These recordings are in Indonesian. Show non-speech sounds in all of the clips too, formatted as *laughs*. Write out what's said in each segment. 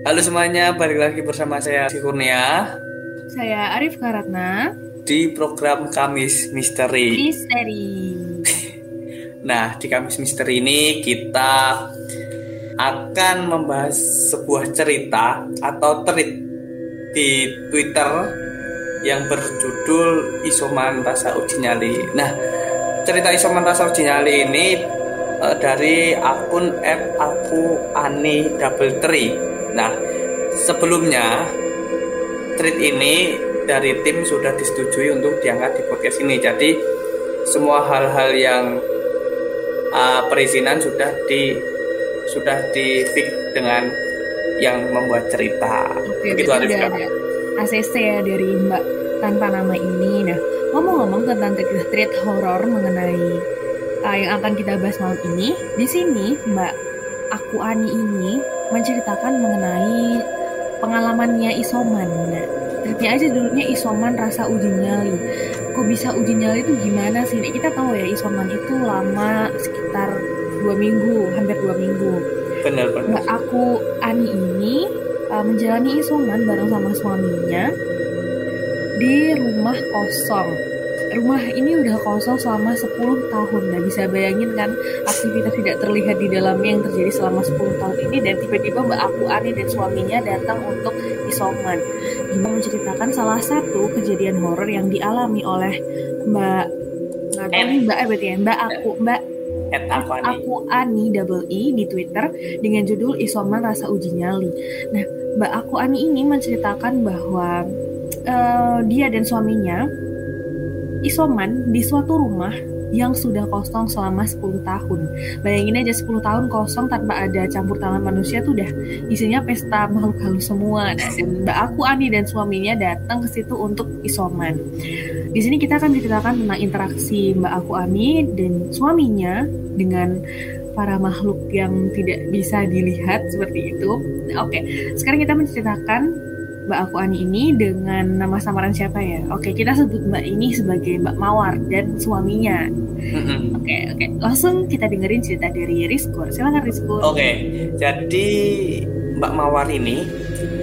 Halo semuanya, balik lagi bersama saya Si Kurnia Saya Arif Karatna di program Kamis Misteri. Misteri. *laughs* Nah, di Kamis Misteri ini kita akan membahas sebuah cerita atau tweet di Twitter yang berjudul Isoman Rasa Uji Nyali. Nah, cerita Isoman Rasa Uji Nyali ini uh, dari akun aku Ani Double Tree Nah, sebelumnya tweet ini dari tim sudah disetujui untuk diangkat di podcast ini. Jadi semua hal-hal yang uh, perizinan sudah di sudah di fix dengan yang membuat cerita. Oke, Begitu ada, ada ACC ya dari Mbak tanpa nama ini. Nah, ngomong-ngomong tentang tweet horor mengenai uh, yang akan kita bahas malam ini, di sini Mbak aku Ani ini menceritakan mengenai pengalamannya isoman. Nah, tweetnya aja dulunya isoman rasa uji nyali. Kok bisa uji nyali itu gimana sih? Nah, kita tahu ya isoman itu lama sekitar dua minggu, hampir dua minggu. Benar benar. Nah, aku Ani ini uh, menjalani isoman bareng sama suaminya di rumah kosong rumah ini udah kosong selama 10 tahun. Nah, bisa bayangin kan aktivitas tidak terlihat di dalamnya yang terjadi selama 10 tahun ini dan tiba-tiba Mbak Aku Ani dan suaminya datang untuk isoman. Mbak menceritakan salah satu kejadian horor yang dialami oleh Mbak nih Mbak berarti ya Mbak Aku Mbak aku Ani. aku Ani double E di Twitter dengan judul Isoman Rasa Uji Nyali. Nah, Mbak Aku Ani ini menceritakan bahwa uh, dia dan suaminya isoman di suatu rumah yang sudah kosong selama 10 tahun. Bayangin aja 10 tahun kosong tanpa ada campur tangan manusia tuh udah isinya pesta makhluk halus semua. Dan Mbak aku Ani dan suaminya datang ke situ untuk isoman. Di sini kita akan ceritakan tentang interaksi Mbak aku Ani dan suaminya dengan para makhluk yang tidak bisa dilihat seperti itu. Oke, sekarang kita menceritakan Mbak Aku Ani ini dengan nama samaran siapa ya? Oke, kita sebut Mbak ini sebagai Mbak Mawar dan suaminya. Oke, oke. Langsung kita dengerin cerita dari Rizkur. Silakan Rizkur. Oke, jadi Mbak Mawar ini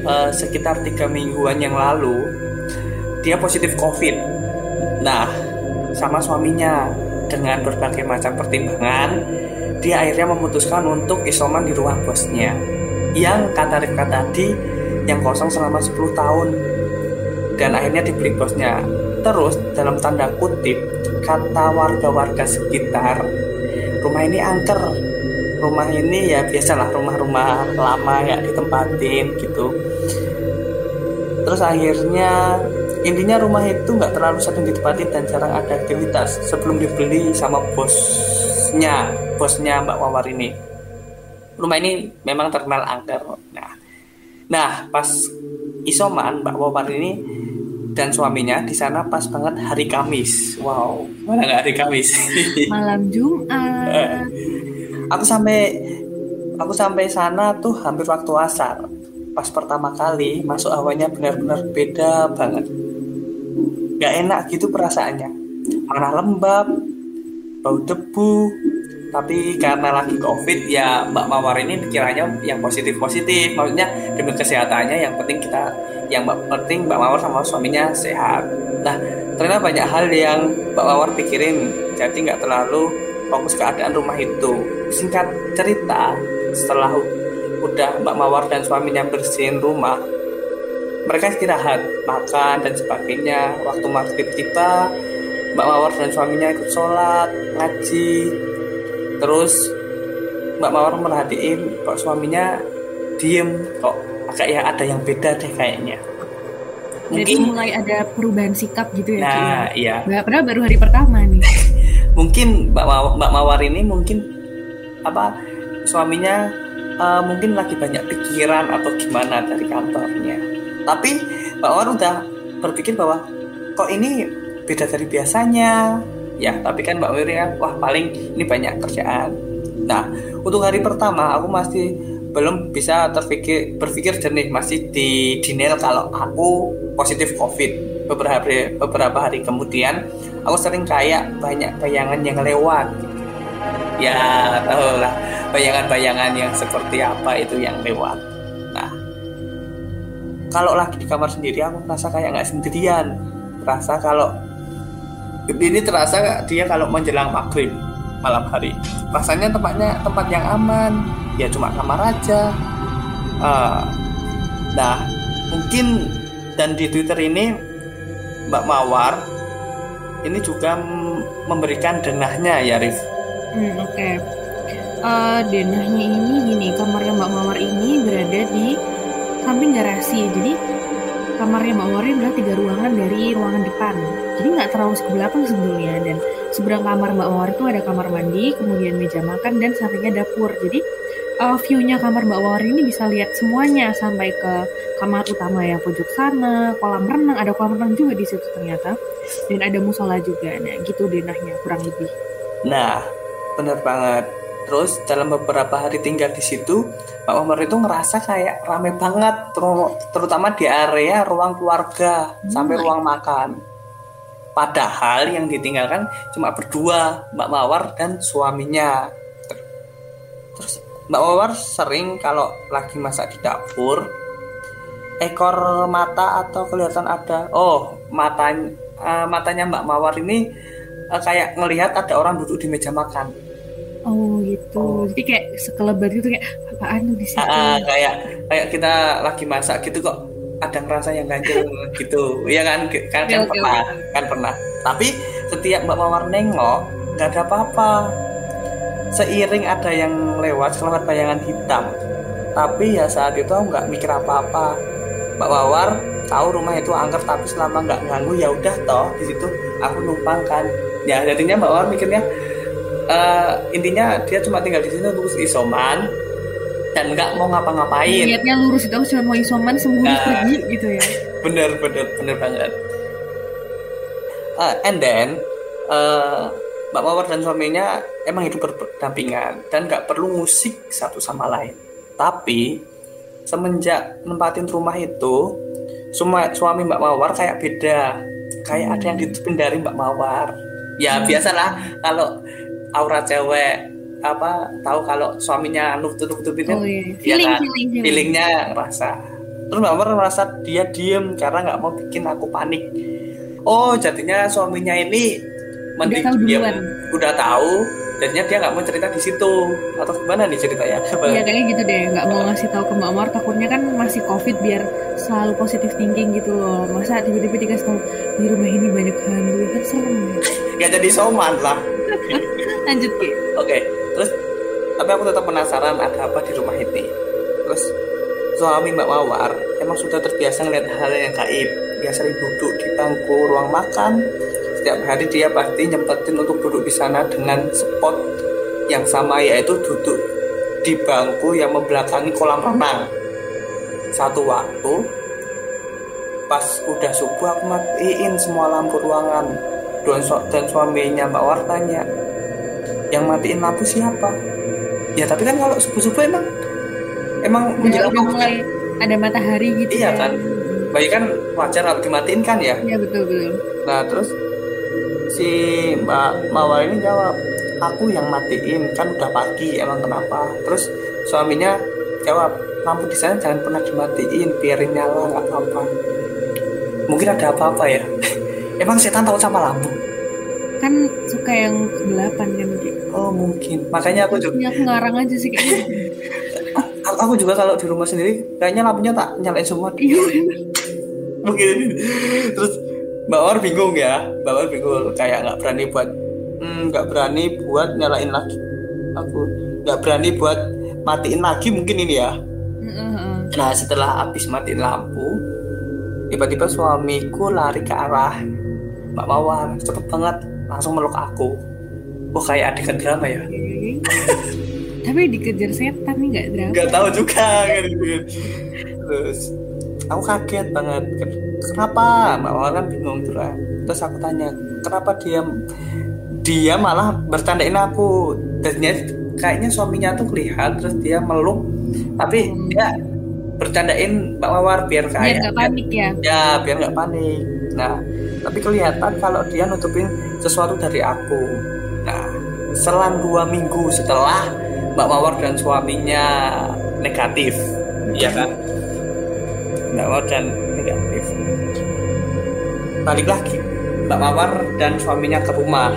uh, sekitar tiga mingguan yang lalu dia positif COVID. Nah, sama suaminya dengan berbagai macam pertimbangan, dia akhirnya memutuskan untuk isoman di ruang bosnya. Yang kata Rifka tadi yang kosong selama 10 tahun. Dan akhirnya dibeli bosnya. Terus dalam tanda kutip kata warga-warga sekitar rumah ini angker. Rumah ini ya biasalah rumah-rumah lama ya ditempatin gitu. Terus akhirnya intinya rumah itu nggak terlalu sering ditempatin dan jarang ada aktivitas sebelum dibeli sama bosnya bosnya Mbak Wawar ini. Rumah ini memang terkenal angker nah pas isoman Mbak Wawar ini dan suaminya di sana pas banget hari Kamis. Wow, mana nggak hari Kamis? *laughs* Malam Jumat. aku sampai aku sampai sana tuh hampir waktu asar. Pas pertama kali masuk awalnya benar-benar beda banget. Gak enak gitu perasaannya. Mana lembab, bau debu, tapi karena lagi covid ya Mbak Mawar ini pikirannya yang positif positif maksudnya demi kesehatannya yang penting kita yang penting Mbak Mawar sama suaminya sehat. Nah ternyata banyak hal yang Mbak Mawar pikirin. Jadi nggak terlalu fokus keadaan rumah itu. Singkat cerita setelah udah Mbak Mawar dan suaminya bersihin rumah mereka istirahat makan dan sebagainya. Waktu maghrib tiba Mbak Mawar dan suaminya ikut sholat ngaji terus Mbak Mawar merhatiin kok suaminya diem kok ya ada yang beda deh kayaknya. Mungkin Jadi mulai ada perubahan sikap gitu ya nah ya? iya. Padahal baru hari pertama nih. *laughs* Mungkin Mbak Mawar, Mbak Mawar ini mungkin apa suaminya uh, mungkin lagi banyak pikiran atau gimana dari kantornya. Tapi Mbak Mawar udah berpikir bahwa kok ini beda dari biasanya ya tapi kan Mbak Wiri kan wah paling ini banyak kerjaan. Nah untuk hari pertama aku masih belum bisa terpikir berpikir jernih masih di denial kalau aku positif covid. Beberapa hari, beberapa hari kemudian aku sering kayak banyak bayangan yang lewat. Ya tahu lah bayangan-bayangan yang seperti apa itu yang lewat. Nah kalau lagi di kamar sendiri aku merasa kayak nggak sendirian. Terasa kalau ini terasa dia kalau menjelang maghrib malam hari rasanya tempatnya tempat yang aman ya cuma kamar aja uh, nah mungkin dan di Twitter ini Mbak Mawar ini juga memberikan denahnya ya Rif. Hmm, Oke. Okay. Uh, eh, denahnya ini gini, kamarnya Mbak Mawar ini berada di samping garasi. Jadi kamarnya Mbak Mawar ini adalah tiga ruangan dari ruangan depan. Jadi nggak terlalu ke belakang sebetulnya. Dan seberang kamar Mbak Mawar itu ada kamar mandi, kemudian meja makan dan sampingnya dapur. Jadi uh, view-nya kamar Mbak Mawar ini bisa lihat semuanya sampai ke kamar utama ya pojok sana, kolam renang, ada kolam renang juga di situ ternyata, dan ada musola juga. Nah, gitu denahnya kurang lebih. Nah, bener banget. Terus dalam beberapa hari tinggal di situ, Pak Umar itu ngerasa kayak rame banget, terutama di area ruang keluarga hmm. sampai ruang makan. Padahal yang ditinggalkan cuma berdua, Mbak Mawar dan suaminya. Terus Mbak Mawar sering kalau lagi masak di dapur, ekor mata atau kelihatan ada, oh matanya uh, matanya Mbak Mawar ini uh, kayak ngelihat ada orang duduk di meja makan. Oh gitu. Oh. Jadi kayak sekelebat gitu kayak apaan tuh di situ? Uh, kayak kayak kita lagi masak gitu kok ada ngerasa yang ganjil gitu. Iya kan? Kan, kan okay, pernah, okay. kan pernah. Tapi setiap Mbak Mawar nengok nggak ada apa-apa. Seiring ada yang lewat selamat bayangan hitam. Tapi ya saat itu aku nggak mikir apa-apa. Mbak Mawar tahu rumah itu angker tapi selama nggak ganggu ya udah toh di situ aku numpang kan. Ya jadinya Mbak Mawar mikirnya uh, intinya dia cuma tinggal di sini untuk isoman dan nggak mau ngapa-ngapain. Niatnya lurus itu cuma mau isoman sembuh nah, pergi gitu ya. *laughs* Bener bener bener banget. Uh, and then uh, Mbak Mawar dan suaminya emang hidup berdampingan dan nggak perlu musik satu sama lain. Tapi semenjak nempatin rumah itu, semua suami Mbak Mawar kayak beda, kayak ada yang ditutupin dari Mbak Mawar. Ya hmm. biasalah kalau aura cewek apa tahu kalau suaminya nutup nutupin oh, iya. feeling, ya kan feeling, feeling. feelingnya ngerasa. Terus mbak merasa dia diem karena nggak mau bikin aku panik. Oh jadinya suaminya ini mending udah tahu diem. udah tahu jadinya dia nggak mau cerita di situ. Atau gimana nih ceritanya? Iya kayaknya gitu deh. Nggak mau ngasih tahu ke Mbak Amar takutnya kan masih covid biar selalu positif thinking gitu loh. Masa tiba-tiba dikasih tahu di rumah ini banyak hantu. Kan serem. *laughs* Ya jadi soman lah. *laughs* Lanjut Ki. Oke. okay. Terus tapi aku tetap penasaran ada apa di rumah ini. Terus suami Mbak Mawar emang sudah terbiasa ngeliat hal yang gaib. Dia sering duduk di bangku ruang makan. Setiap hari dia pasti nyempetin untuk duduk di sana dengan spot yang sama yaitu duduk di bangku yang membelakangi kolam renang. Satu waktu pas udah subuh aku matiin semua lampu ruangan. Dan, suaminya Mbak War tanya yang matiin lampu siapa? Ya tapi kan kalau subuh subuh emang emang menjelang udah mulai ada matahari gitu iya kan, kan? bayi kan wajar kalau dimatiin kan ya? Iya betul betul. Nah terus si mbak mawar ini jawab aku yang matiin kan udah pagi emang kenapa? Terus suaminya jawab lampu di sana jangan pernah dimatiin biarin nyala nggak apa-apa. Mungkin ada apa-apa ya? *laughs* Emang setan tahu sama lampu kan suka yang kegelapan kan gitu. oh mungkin. Makanya aku juga aku ngarang aja sih kayaknya *laughs* aku juga kalau di rumah sendiri kayaknya lampunya tak nyalain semua. Iya. mungkin. Terus Mbak War bingung ya. Mbak War bingung kayak nggak berani buat hmm, nggak hmm, berani buat nyalain lagi. Aku nggak berani buat matiin lagi mungkin ini ya. Nah setelah habis matiin lampu tiba-tiba suamiku lari ke arah Mbak Mawar. Cepet banget langsung meluk aku. Oh kayak adegan drama ya? *laughs* Tapi dikejar setan nih nggak drama. Nggak tahu juga kan terus aku kaget banget. Kenapa? Mbak Wawar kan bingung terus kan. terus aku tanya kenapa dia dia malah bercandain aku? Dan dia, kayaknya suaminya tuh lihat terus dia meluk. Tapi hmm. dia bercandain Mbak Mawar biar kayak biar gak panik ya? Ya biar nggak panik. Nah tapi kelihatan kalau dia nutupin sesuatu dari aku. Nah selang dua minggu setelah Mbak Mawar dan suaminya negatif. Ya kan Mbak Mawar dan negatif. Balik lagi Mbak Mawar dan suaminya ke rumah.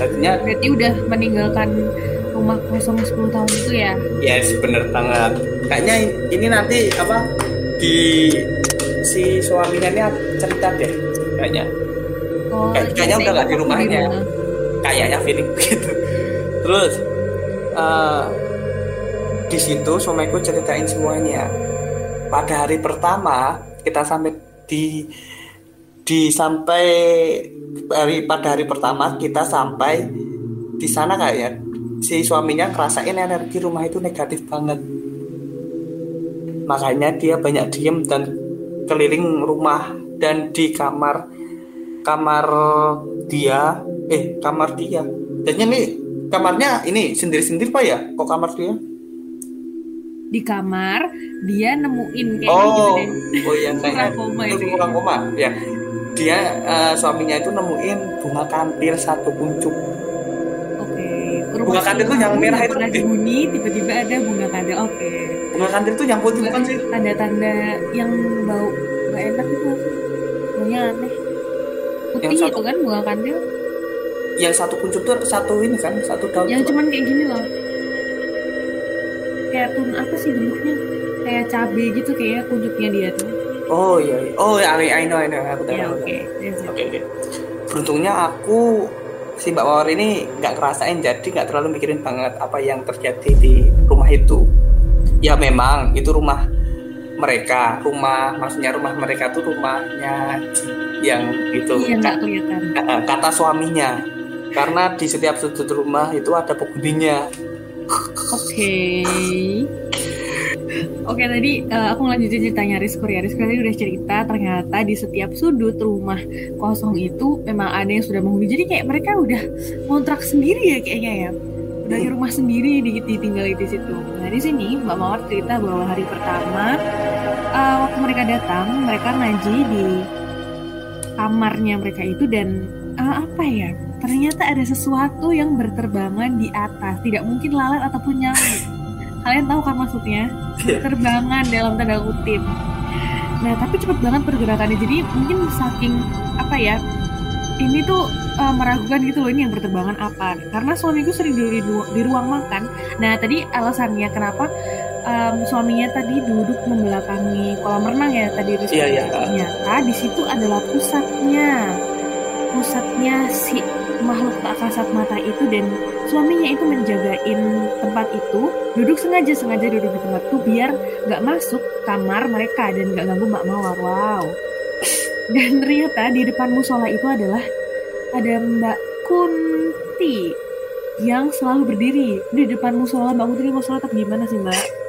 Tadinya berarti udah meninggalkan rumah kosong 10 tahun itu ya? Yes bener banget. Kayaknya ini nanti apa di si suaminya ini cerita deh kayaknya oh, Kayak- kayaknya udah nggak di waktu rumahnya. rumah. kayaknya feeling *laughs* begitu terus eh, di situ suamiku ceritain semuanya. Pada hari pertama kita sampai di di sampai hari pada hari pertama kita sampai di sana kayaknya si suaminya ngerasain energi rumah itu negatif banget. Makanya dia banyak diem dan keliling rumah dan di kamar kamar dia eh kamar dia. Dan ini kamarnya ini sendiri-sendiri pak ya? Kok kamar dia? Di kamar dia nemuin kayak gitu oh deh oh iya kayaknya Kurang koma itu ya. kurang koma. Ya dia eh, suaminya itu nemuin bunga kantil satu kuncup oke Bunga kantil tuh yang merah itu, eh. dihuni tiba-tiba ada bunga kantil oke. Bunga kantil itu yang putih bukan sih? Tanda-tanda yang bau nggak enak itu. Apa? baunya aneh putih Yang satu- itu kan bunga kantil yang satu kuncup tuh satu ini kan satu daun yang cuman kayak gini loh. Kayak tun apa sih bentuknya? Kayak cabe gitu kayak kunjuknya dia tuh. Oh iya iya. oh ya I, know I know. Aku tahu ya aku oke. Tahu. oke oke. Beruntungnya aku si Mbak Mawar ini nggak ngerasain jadi nggak terlalu mikirin banget apa yang terjadi di rumah itu. Ya memang itu rumah mereka rumah maksudnya rumah mereka tuh rumahnya yang itu iya nggak Ka- kelihatan ka- kata suaminya karena di setiap sudut rumah itu ada penghuninya Oke. Oke tadi eh, aku lanjutin ceritanya Rizko ya. Rizko tadi udah cerita ternyata di setiap sudut rumah kosong itu memang ada yang sudah menghuni. Jadi kayak mereka udah kontrak sendiri ya kayaknya ya. Udah di rumah sendiri di, ditinggali di situ. Nah di sini Mbak Mawar cerita bahwa hari pertama eh, waktu mereka datang mereka ngaji di kamarnya mereka itu dan eh, apa ya? Ternyata ada sesuatu yang berterbangan di atas. Tidak mungkin lalat ataupun nyamuk. Kalian tahu kan maksudnya? Berterbangan dalam tanda kutip. Nah, tapi cepet banget pergerakannya. Jadi mungkin saking apa ya? Ini tuh eh, meragukan gitu loh ini yang berterbangan apa? Karena suamiku sering di, di, di ruang makan. Nah, tadi alasannya kenapa em, suaminya tadi duduk membelakangi kolam renang ya tadi Rizky. Iya, iya. Ternyata di situ adalah pusatnya. Pusatnya si makhluk tak kasat mata itu dan suaminya itu menjagain tempat itu duduk sengaja sengaja duduk di tempat itu biar nggak masuk kamar mereka dan nggak ganggu Mbak Mawar wow *laughs* dan ternyata di depan musola itu adalah ada Mbak Kunti yang selalu berdiri di depan musola Mbak Kunti di musola tapi gimana sih Mbak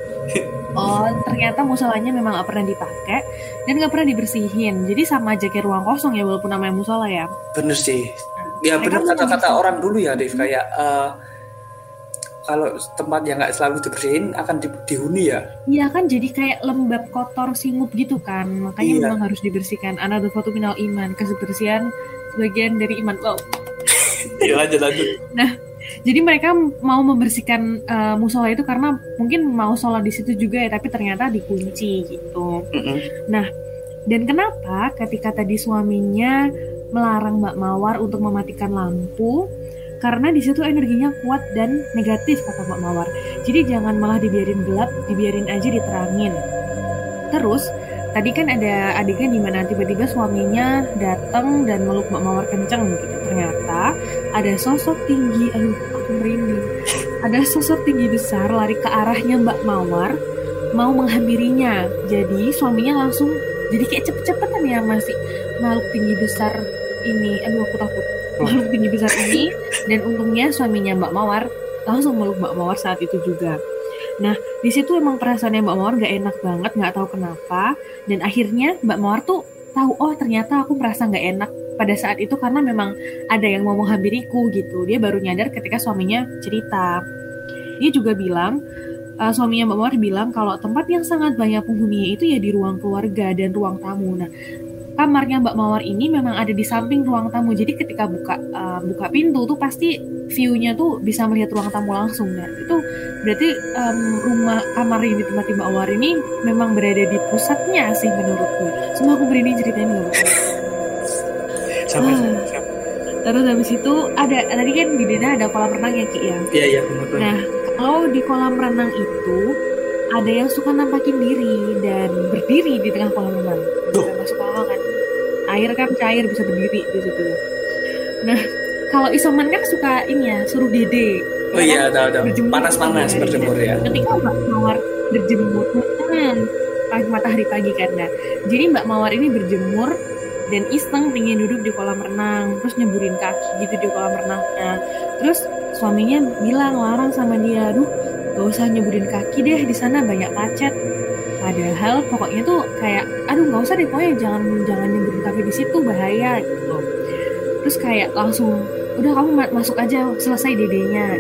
Oh, ternyata musolanya memang gak pernah dipakai dan gak pernah dibersihin. Jadi sama aja kayak ruang kosong ya, walaupun namanya musola ya. bener sih ya Mereka bener kata-kata orang dulu ya Dev kayak eh, kalau tempat yang nggak selalu dibersihin akan di- dihuni ya Iya kan jadi kayak lembab kotor singup gitu kan. Makanya Iya. memang harus dibersihkan. Another foto minal iman, kebersihan sebagian dari iman. Wow. iya lanjut lanjut Jadi mereka mau membersihkan eh, musola itu karena mungkin mau sholat di situ juga ya, tapi ternyata dikunci gitu. Mm-mm. Dan kenapa ketika tadi suaminya melarang Mbak Mawar untuk mematikan lampu? Karena di situ energinya kuat dan negatif kata Mbak Mawar. Jadi jangan malah dibiarin gelap, dibiarin aja diterangin. Terus tadi kan ada adegan di mana tiba-tiba suaminya datang dan meluk Mbak Mawar kenceng gitu. Ternyata ada sosok tinggi, aduh aku merinding. Ada sosok tinggi besar lari ke arahnya Mbak Mawar mau menghampirinya. Jadi suaminya langsung jadi kayak cepet-cepetan ya masih makhluk tinggi besar ini. Aduh aku takut. Makhluk tinggi besar ini dan untungnya suaminya Mbak Mawar langsung meluk Mbak Mawar saat itu juga. Nah, di situ emang perasaannya Mbak Mawar gak enak banget, nggak tahu kenapa. Dan akhirnya Mbak Mawar tuh tahu, oh ternyata aku merasa nggak enak pada saat itu karena memang ada yang mau menghampiriku gitu. Dia baru nyadar ketika suaminya cerita. Dia juga bilang, uh, suaminya Mbak Mawar bilang kalau tempat yang sangat banyak penghuninya itu ya di ruang keluarga dan ruang tamu. Nah, kamarnya Mbak Mawar ini memang ada di samping ruang tamu. Jadi ketika buka uh, buka pintu tuh pasti view-nya tuh bisa melihat ruang tamu langsung ya. Itu berarti um, rumah kamar yang ditempati Mbak Mawar ini memang berada di pusatnya sih menurutku. Semua aku berani ceritain nggak betul. Sampai, Hmm. Terus habis itu ada tadi kan di Dena ada kolam renang ya Ki ya. Iya iya benar. Nah, kalau di kolam renang itu ada yang suka nampakin diri dan berdiri di tengah kolam renang. Tuh. Masuk lama kan. Air kan cair bisa berdiri di situ. Nah, kalau isoman kan suka ini ya, suruh dede. Oh Ya iya kan? tahu Panas-panas matahari. berjemur ya. Ketika Mbak Mawar berjemur, hmm, pagi matahari pagi kan. Nah, jadi Mbak Mawar ini berjemur dan iseng pengen duduk di kolam renang, terus nyeburin kaki gitu di kolam renangnya. Terus suaminya bilang larang sama dia, aduh gak usah nyeburin kaki deh di sana banyak pacet. Padahal pokoknya tuh kayak, aduh nggak usah deh pokoknya jangan jangan nyeburin kaki di situ bahaya gitu. Terus kayak langsung, udah kamu ma- masuk aja selesai dedenya.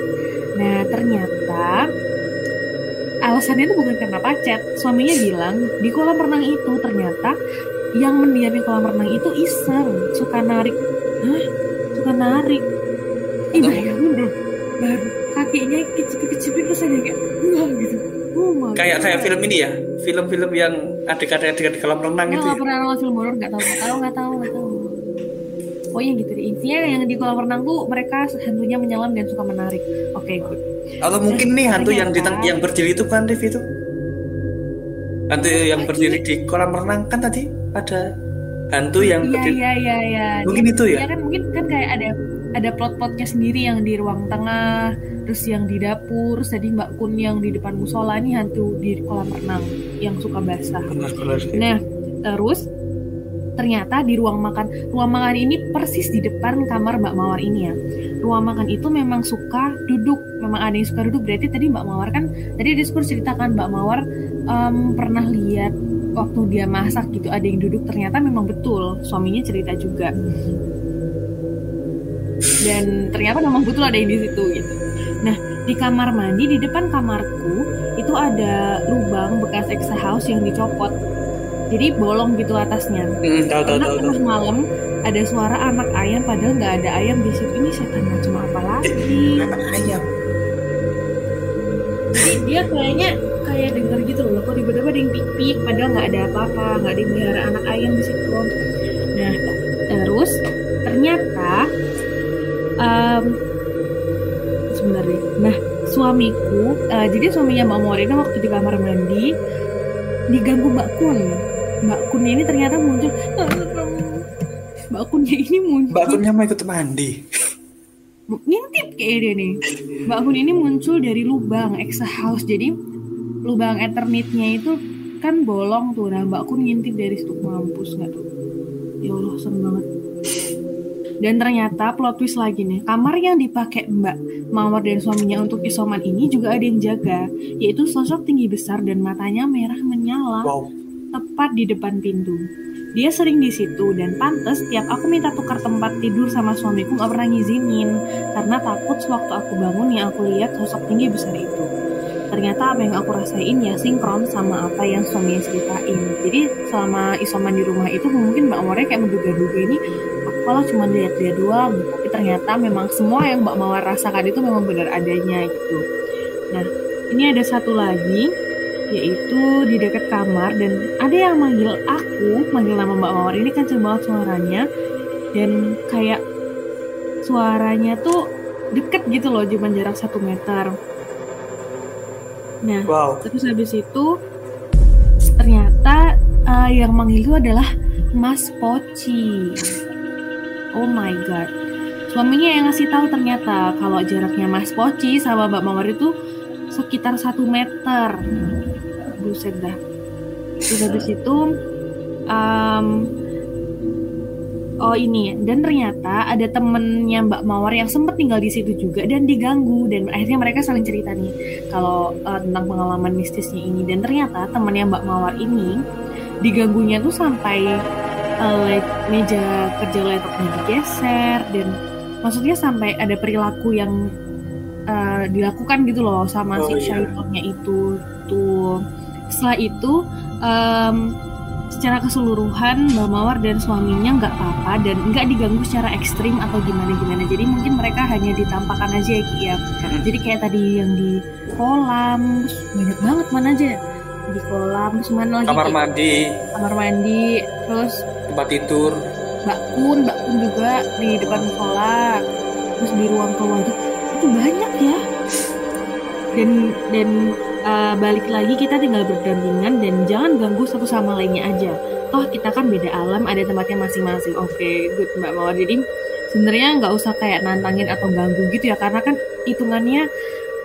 Nah ternyata alasannya itu bukan karena pacet. Suaminya bilang di kolam renang itu ternyata yang mendiami kolam renang itu iseng, suka narik, hah? Suka narik. Ih bayangin deh, baru kakinya kecipin-kecipin terus ada kayak, wah gitu. Oh my Kayak kayak film ini ya. Film-film yang adegan-adegan di kolam renang Nggak, itu. nggak ya? pernah nonton film horor, nggak tahu, nggak tahu, nggak tahu, nggak tahu. Pokoknya gitu deh. Intinya yang di kolam renang tuh mereka hantunya menyelam dan suka menarik. Oke, good. Atau mungkin nih hantu yang di yang berdiri itu kan Dev itu. Hantu yang berdiri di kolam renang kan tadi ada hantu yang Iya, iya, iya, iya. Mungkin itu ya. Iya kan mungkin kan kayak ada ada plot-plotnya sendiri yang di ruang tengah, terus yang di dapur, terus tadi Mbak Kun yang di depan musola ini hantu di kolam renang yang suka basah. Nah, terus ternyata di ruang makan, ruang makan ini persis di depan kamar Mbak Mawar ini ya. Ruang makan itu memang suka duduk, memang ada yang suka duduk. Berarti tadi Mbak Mawar kan, tadi diskurs ceritakan Mbak Mawar em, pernah lihat waktu dia masak gitu ada yang duduk. Ternyata memang betul, suaminya cerita juga. Dan ternyata memang betul ada yang di situ gitu. Nah, di kamar mandi di depan kamarku itu ada lubang bekas extra house yang dicopot. Jadi bolong gitu atasnya. Hmm, tahu tahu malam ada suara anak ayam padahal nggak ada ayam di situ. Ini setan macam apa lagi? Anak ayam. Jadi dia kayaknya kayak denger gitu loh. Kok tiba-tiba ada yang pik-pik padahal nggak ada apa-apa, nggak ada yang melihara anak ayam di situ. Nah, terus ternyata em sebentar deh. Nah, suamiku, eh, jadi suaminya Mbak Morina waktu di kamar mandi diganggu Mbak Kun. Mbak Kunnya ini ternyata muncul. Mbak Kunnya ini muncul. Mbak Kunnya mau ikut mandi. ngintip kayak dia nih. Mbak Kun ini muncul dari lubang extra house. Jadi lubang Eternitnya itu kan bolong tuh. Nah Mbak Kun ngintip dari situ mampus nggak tuh? Ya Allah serem banget. Dan ternyata plot twist lagi nih, kamar yang dipakai Mbak Mawar dan suaminya untuk isoman ini juga ada yang jaga, yaitu sosok tinggi besar dan matanya merah menyala Wow. tepat di depan pintu. Dia sering di situ dan pantas tiap aku minta tukar tempat tidur sama suamiku gak pernah ngizinin karena takut sewaktu aku bangun yang aku lihat sosok tinggi besar itu. Ternyata apa yang aku rasain ya sinkron sama apa yang suaminya ceritain. Jadi selama isoman di rumah itu mungkin Mbak Mawar kayak menduga-duga ini kalau cuma lihat-lihat doang. Tapi ternyata memang semua yang Mbak Mawar rasakan itu memang benar adanya gitu. Nah ini ada satu lagi yaitu di dekat kamar dan ada yang manggil aku manggil nama Mbak Mawar ini kan banget suaranya dan kayak suaranya tuh deket gitu loh cuma jarak satu meter nah Wow. terus habis itu ternyata eh, yang manggil itu adalah Mas Poci oh my god. Suaminya yang ngasih tahu ternyata kalau jaraknya Mas Poci sama Mbak Mawar itu sekitar satu meter. Buset dah. Terus habis itu um, oh ini. Dan ternyata ada temennya Mbak Mawar yang sempat tinggal di situ juga dan diganggu dan akhirnya mereka saling cerita nih kalau uh, tentang pengalaman mistisnya ini. Dan ternyata temennya Mbak Mawar ini diganggunya tuh sampai uh, meja kerja laptopnya digeser dan maksudnya sampai ada perilaku yang uh, dilakukan gitu loh sama Oh, si iya. itu. Tuh. Setelah itu em, secara keseluruhan Mbak Mawar dan suaminya nggak apa-apa dan nggak diganggu secara ekstrim atau gimana-gimana. Jadi mungkin mereka hanya ditampakkan aja ya Ki ya. Jadi kayak tadi yang di kolam, banyak banget mana aja di kolam, terus mana lagi? Kamar mandi, Kamar mandi, terus tempat tidur. Mbak Kun, Mbak Kun juga di depan sekolah, terus di ruang keluarga itu banyak ya. Dan dan uh, balik lagi kita tinggal berdampingan dan jangan ganggu satu sama lainnya aja. Toh kita kan beda alam, ada tempatnya masing-masing. Oke, good Mbak Mawar. Jadi sebenarnya nggak usah kayak nantangin atau ganggu gitu ya, karena kan hitungannya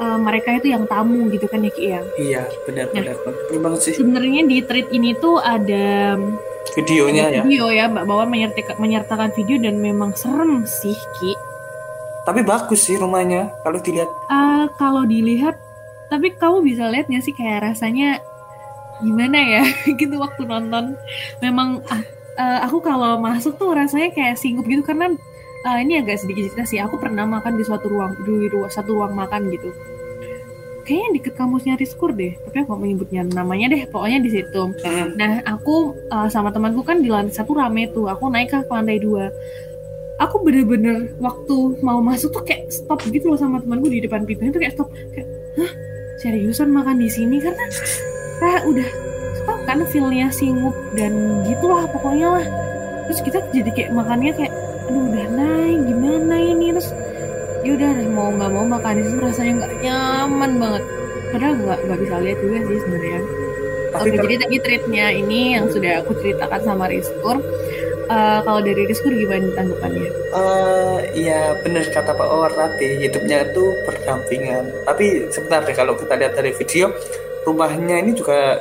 uh, mereka itu yang tamu gitu kan ya Ki ya. Iya, benar-benar. Benar banget sih. Sebenarnya di treat ini tuh ada Videonya ya. video ya Mbak Mawar menyertakan, menyertakan video dan memang serem sih Ki. Tapi bagus sih rumahnya kalau dilihat. Ah, kalau dilihat, tapi kamu bisa lihat nggak sih kayak rasanya gimana ya *laughs* gitu waktu nonton. Memang ah, eh, aku kalau masuk tuh rasanya kayak singgup gitu karena ah, ini agak sedikit cerita sih. Aku pernah makan di suatu ruang di ruang satu ruang makan gitu. Kayaknya deket kampusnya Riskur deh, tapi aku menyebutnya namanya deh. Pokoknya di situ. Mm. Nah, aku uh, sama temanku kan di lantai satu rame tuh. Aku naik ke lantai dua. Aku bener-bener waktu mau masuk tuh kayak stop gitu loh sama temanku di depan pintunya tuh kayak stop. Kayak, hah? Seriusan makan di sini? Karena kayak udah tau kan feelnya singup dan gitulah pokoknya lah. Terus kita jadi kayak makannya kayak, aduh udah naik gimana ini terus ya udah mau nggak mau makan di situ rasanya nggak nyaman banget. Padahal nggak nggak bisa lihat juga sih sebenarnya. Tapi Oke, ter- jadi tadi treatnya ini yang sudah aku ceritakan sama Rizkur. Eh, kalau dari Rizkur gimana tanggapannya? Eh, iya benar kata Pak Owar tadi hidupnya itu berdampingan. Tapi sebentar deh kalau kita lihat dari video rumahnya ini juga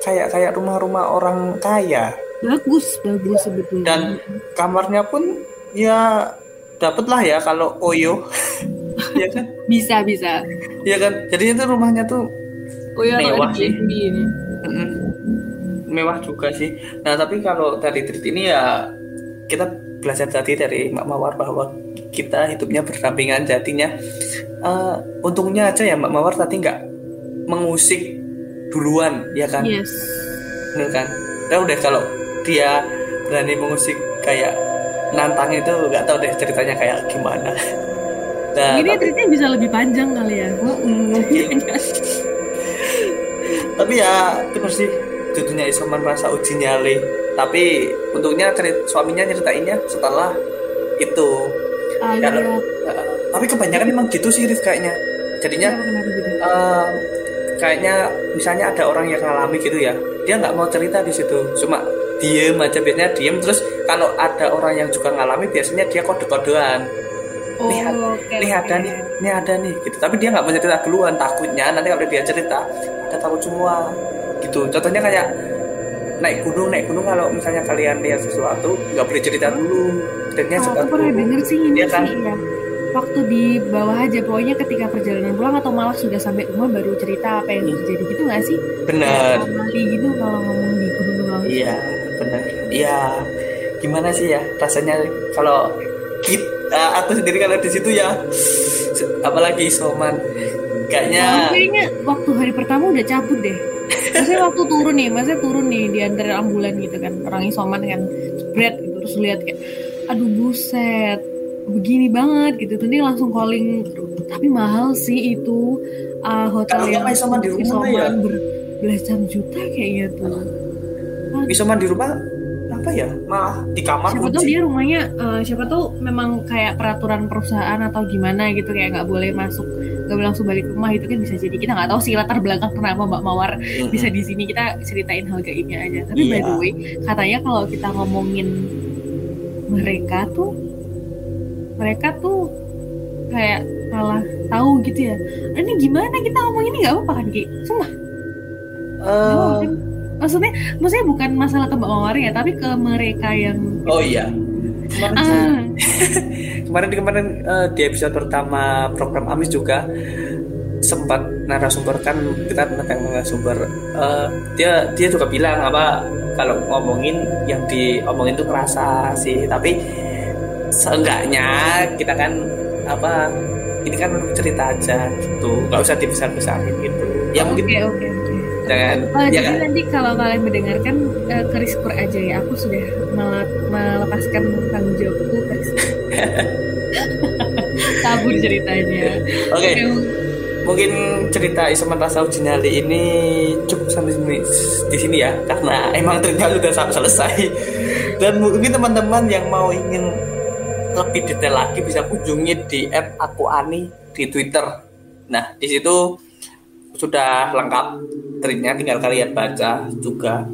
kayak kayak rumah-rumah orang kaya Bagus, bagus sebetulnya. dan kamarnya pun ya dapet lah ya kalau Oyo *laughs* ya kan bisa, bisa. ya kan jadi itu rumahnya tuh Oh ya, Mewah sih. ini. mm, mewah juga sih. Nah tapi kalau dari treat ini ya kita belajar tadi dari Mbak Mawar bahwa kita hidupnya berdampingan jadinya. eh, untungnya aja ya Mbak Mawar tadi nggak mengusik duluan ya kan, Yes. Bener kan? Ya udah kalau dia berani mengusik kayak nantang itu nggak tahu deh ceritanya kayak gimana. *laughs* Nah, Ini tapi, treatnya bisa lebih panjang kali ya. Mm, mungkin *laughs* tapi ya itu sih judulnya Isoman merasa uji nyali tapi untungnya cerit- suaminya nyeritainnya setelah itu. Ah, Ya, iya. Eh, tapi kebanyakan memang gitu sih Riz, kayaknya. Jadinya eh, kayaknya misalnya ada orang yang ngalami gitu ya dia nggak mau cerita di situ. Cuma diem aja biasanya diem. Terus kalau ada orang yang juga ngalami biasanya dia kode-kodean. Oh, lihat oke, nih oke. ada nih ini ada nih gitu. Tapi dia nggak mau cerita duluan takutnya nanti kalau dia cerita ada takut semua gitu contohnya kayak naik gunung naik gunung kalau misalnya kalian lihat sesuatu nggak boleh cerita dulu ceritanya Oh, cerita aku pernah denger sih ini Iya kan? sih ya. Waktu di bawah aja, pokoknya ketika perjalanan pulang atau malah sudah sampai rumah baru cerita apa yang Hmm. terjadi gitu nggak sih? benar Kali gitu kalau ngomong di gunung langsung. iya benar iya gimana sih ya rasanya kalau kita aku sendiri kalau di situ ya apalagi soman Nah, kayaknya kayaknya waktu hari pertama udah cabut deh. Maksudnya waktu turun nih, maksudnya turun nih di antara ambulan gitu kan, orang isoman kan, spread gitu terus lihat kayak, aduh buset, begini banget gitu. Tuh dia langsung calling, tapi mahal sih itu uh, hotel Kalau yang isoman di rumah isoman ya? berbelasan juta kayaknya tuh. isoman di rumah apa ya malah di kamar siapa tahu kunci. dia rumahnya eh, siapa tahu memang kayak peraturan perusahaan atau gimana gitu kayak nggak boleh masuk boleh langsung balik rumah itu kan bisa jadi kita nggak tahu sih latar belakang kenapa Mbak Mawar Mm-mm. bisa di sini. Kita ceritain hal gaibnya aja. Tapi by Iya. the way katanya kalau kita ngomongin mereka tuh mereka tuh kayak malah tahu gitu ya. Ini gimana kita ngomong ini? Nggak apa-apa kan Ki? Sumpah. Kan? maksudnya maksudnya bukan masalah ke Mbak Mawar ya tapi ke mereka yang oh iya. Sih- ah *laughs* kemarin kemarin eh, di episode pertama program Amis juga sempat narasumber kan kita tentang narasumber eh, dia dia juga bilang apa kalau ngomongin yang diomongin tuh kerasa sih tapi seenggaknya kita kan apa ini kan cerita aja gitu nggak usah dibesar besarin gitu ya mungkin Oke oke oke. jangan Oh, ya jadi kan? nanti kalau kalian mendengarkan uh, keris aja ya. Aku sudah mele- melepaskan tanggung jawabku keris. *laughs* Kabur ceritanya. oke. Oke, mungkin cerita Isoman Rasa Uji Nyali ini cukup sampai sini, di sini ya karena emang ternyata udah sampai selesai. Dan mungkin teman-teman yang mau ingin lebih detail lagi bisa kunjungi di app aku Ani di Twitter. Nah di situ sudah lengkap treatnya tinggal kalian baca juga.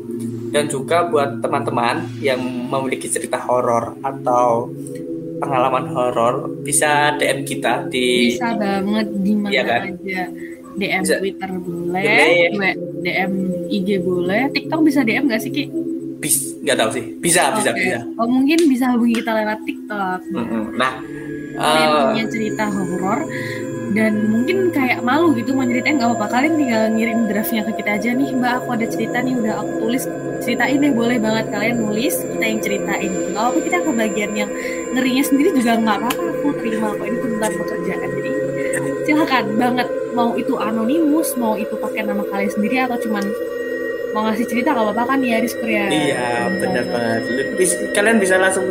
Dan juga buat teman-teman yang memiliki cerita horor atau pengalaman horor bisa DM kita di bisa banget di mana Iya kan? aja. DM Bisa. Twitter boleh, Boleh. DM IG boleh, TikTok bisa DM nggak sih Ki? bis nggak tahu sih bisa bisa Oke. bisa Oh mungkin bisa hubungi kita lewat TikTok. Mm-mm. nah Kalian eh, punya cerita horor dan mungkin kayak malu gitu mau ceritain nggak apa-apa. Kalian tinggal ngirim draftnya ke kita aja nih mbak. Aku ada cerita nih udah aku tulis. Ceritain deh boleh banget kalian nulis kita yang ceritain. Nggak apa kita ke bagian yang ngerinya sendiri juga nggak apa-apa. Aku terima kok ini tuntutan pekerjaan. Jadi silakan banget. Mau itu anonimus mau itu pakai nama kalian sendiri atau cuman mau ngasih cerita nggak apa-apa kan ya ya iya benar banget. Kalian bisa langsung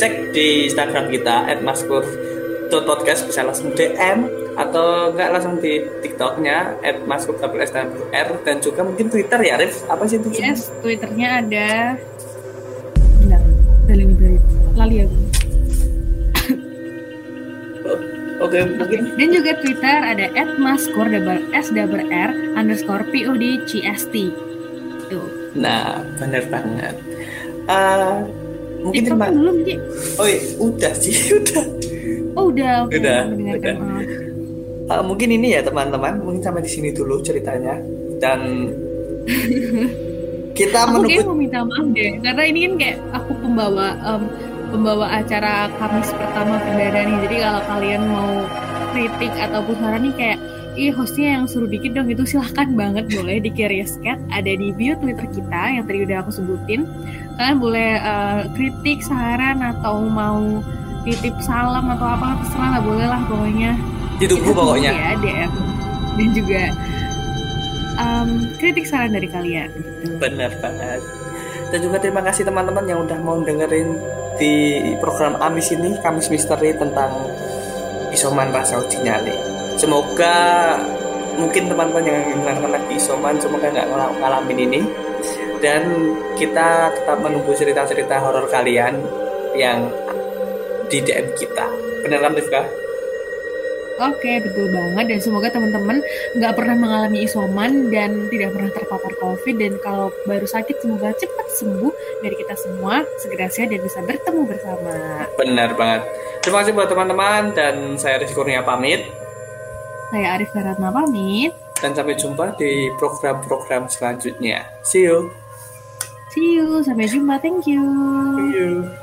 cek di Instagram kita @maskur.podcast bisa langsung DM atau enggak langsung di TikToknya @maskur.r dan juga mungkin Twitter ya Rif apa sih itu Yes, Twitternya ada. Bentar, Bali Bali. Lali aku. *laughs* oke mungkin Dan juga Twitter ada @maskur double s double r underscore pod cst. Tuh. nah benar banget Eh, mungkin TikTok belum oh iya, udah sih *laughs* udah Oh udah, oke. Udah, udah. Eh, mungkin ini ya teman-teman mungkin sampai di sini dulu ceritanya dan *laughs* kita Aku menunggu mau minta maaf deh, karena ini kan kayak aku pembawa em, pembawa acara Kamis pertama perdana nih. Jadi kalau kalian mau kritik ataupun saran nih kayak Ih hostnya yang suruh dikit dong itu silahkan banget boleh di Curious Cat ada di bio Twitter kita yang tadi udah aku sebutin kalian boleh eh, kritik saran atau mau titip salam atau apa terserah lah boleh lah pokoknya. Ditunggu pokoknya. ya DM dan juga em, kritik saran dari kalian. Gitu. benar banget. Dan juga terima kasih teman-teman yang udah mau dengerin di program Amis ini Kamis Misteri tentang isoman rasa uji nyali. Semoga mungkin teman-teman yang mendengarkan lagi isoman semoga nggak ngal- ngalamin ini. Dan kita tetap menunggu cerita-cerita horor kalian yang di DM kita benar kan Rifka? Oke, betul banget dan semoga teman-teman nggak pernah mengalami isoman dan tidak pernah terpapar COVID dan kalau baru sakit semoga cepat sembuh dari kita semua segera sehat dan bisa bertemu bersama. benar banget terima kasih buat teman-teman dan saya Rizky Kurnia pamit Saya Arif Karatma pamit. dan sampai jumpa di program-program selanjutnya see you See you, sampai jumpa. Thank you. see you